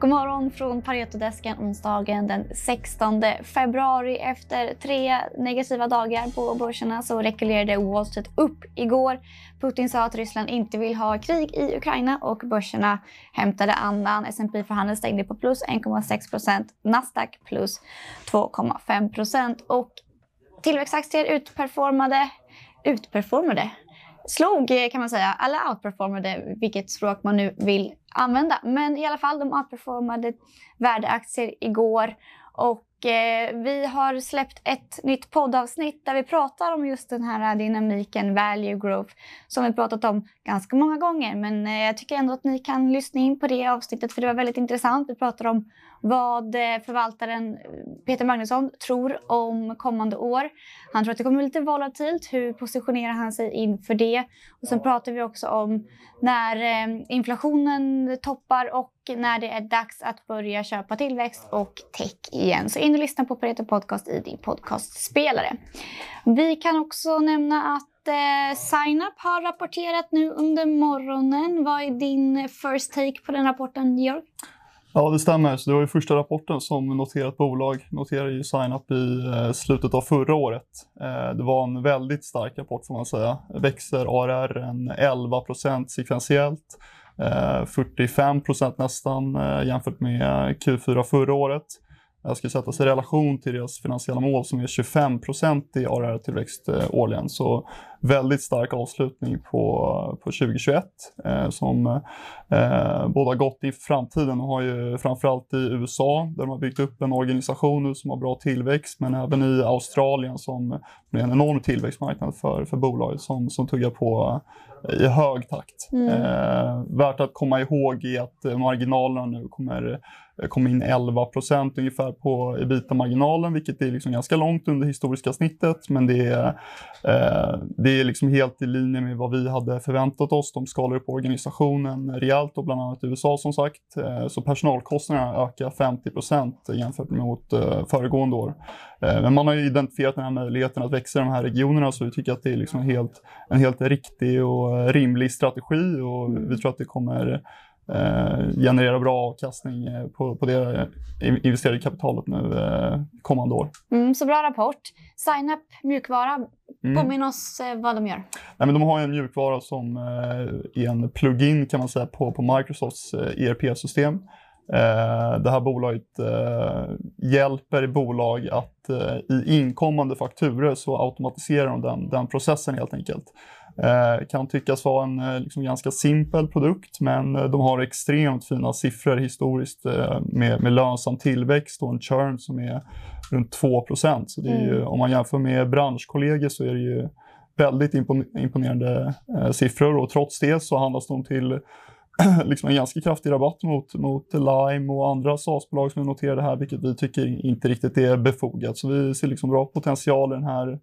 God morgon från Paretodesken onsdagen den 16 februari. Efter tre negativa dagar på börserna så rekylerade Wall Street upp igår. Putin sa att Ryssland inte vill ha krig i Ukraina och börserna hämtade andan. S&P förhandeln stängde på plus 1,6 procent, Nasdaq plus 2,5 procent och tillväxtaktier utperformade, utperformade slog kan man säga. Alla outperformade, vilket språk man nu vill använda. Men i alla fall, de outperformade värdeaktier igår. Och eh, vi har släppt ett nytt poddavsnitt där vi pratar om just den här dynamiken value growth som vi pratat om ganska många gånger. Men eh, jag tycker ändå att ni kan lyssna in på det avsnittet för det var väldigt intressant. Vi pratar om vad eh, förvaltaren Peter Magnusson tror om kommande år. Han tror att det kommer bli lite volatilt. Hur positionerar han sig inför det? Och sen pratar vi också om när eh, inflationen toppar och när det är dags att börja köpa tillväxt och tech igen. Så in och lyssna på Pareto Podcast i din podcastspelare. Vi kan också nämna att eh, Signup har rapporterat nu under morgonen. Vad är din first take på den rapporten, Georg? Ja, det stämmer. Så det var ju första rapporten som noterat bolag noterade ju SignUp i eh, slutet av förra året. Eh, det var en väldigt stark rapport får man säga. Växer ARR en 11% sekventiellt. 45 eh, nästan eh, jämfört med Q4 förra året jag ska sättas i relation till deras finansiella mål som är 25% i ARR-tillväxt årligen. Så väldigt stark avslutning på, på 2021 eh, som eh, båda gott i framtiden och har ju framförallt i USA där de har byggt upp en organisation nu som har bra tillväxt men även i Australien som är en enorm tillväxtmarknad för, för bolaget som, som tuggar på i hög takt. Mm. Eh, värt att komma ihåg är att marginalerna nu kommer kom in 11% ungefär på ebita-marginalen, vilket är liksom ganska långt under historiska snittet. Men det är, eh, det det är liksom helt i linje med vad vi hade förväntat oss. De skalar upp organisationen rejält och bland annat i USA som sagt. Eh, så personalkostnaderna ökar 50 procent jämfört med mot eh, föregående år. Eh, men man har ju identifierat den här möjligheten att växa i de här regionerna så vi tycker att det är liksom helt, en helt riktig och rimlig strategi och vi tror att det kommer eh, generera bra avkastning på, på det investerade kapitalet nu eh, kommande år. Mm, så bra rapport. Signup mjukvara, mm. påminn oss eh, vad de gör. Nej, men de har en mjukvara som eh, är en plugin kan man säga på, på Microsofts ERP-system. Eh, det här bolaget hjälper bolag att i inkommande fakturer så automatiserar de den, den processen helt enkelt. Eh, kan tyckas vara en eh, liksom ganska simpel produkt men eh, de har extremt fina siffror historiskt med, med lönsam tillväxt och en churn som är runt 2 Så det är ju, mm. om man jämför med branschkollegor så är det ju väldigt imponerande siffror och trots det så handlas de till liksom en ganska kraftig rabatt mot, mot Lime och andra SaaS-bolag som är noterade här, vilket vi tycker inte riktigt är befogat. Så vi ser liksom bra potential i den här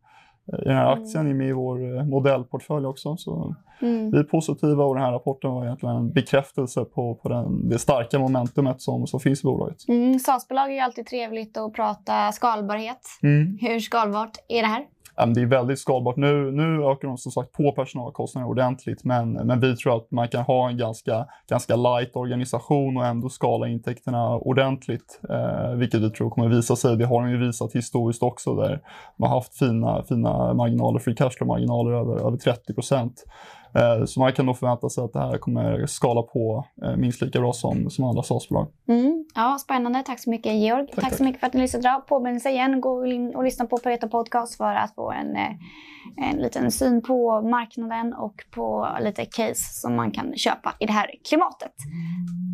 den här mm. aktien är med i vår eh, modellportfölj också. Så mm. Vi är positiva och den här rapporten var egentligen en bekräftelse på, på den, det starka momentumet som, som finns i bolaget. Mm, SAS-bolag är ju alltid trevligt att prata skalbarhet. Mm. Hur skalbart är det här? Det är väldigt skalbart. Nu, nu ökar de som sagt på personalkostnaderna ordentligt, men, men vi tror att man kan ha en ganska, ganska light organisation och ändå skala intäkterna ordentligt, eh, vilket vi tror kommer visa sig. Det har de ju visat historiskt också, där man har haft fina, fina marginaler, free cash flow-marginaler över, över 30 procent. Eh, så man kan nog förvänta sig att det här kommer skala på eh, minst lika bra som, som andra SaaS-bolag. Mm. Ja, spännande. Tack så mycket Georg. Tack, tack så mycket för att ni lyssnade. Påminnelse igen, gå in och lyssna på Pareto Podcast för att få en, eh, en liten syn på marknaden och på lite case som man kan köpa i det här klimatet.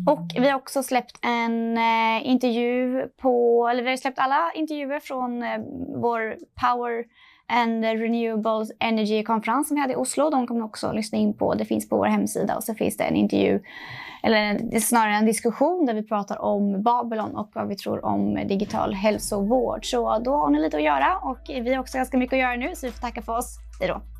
Och vi har också släppt en intervju på, eller vi har släppt alla intervjuer från vår Power and Renewable Energy-konferens som vi hade i Oslo. De kommer också lyssna in på. Det finns på vår hemsida och så finns det en intervju, eller snarare en diskussion där vi pratar om Babylon och vad vi tror om digital hälsovård. Så då har ni lite att göra och vi har också ganska mycket att göra nu så vi får tacka för oss. Hej då!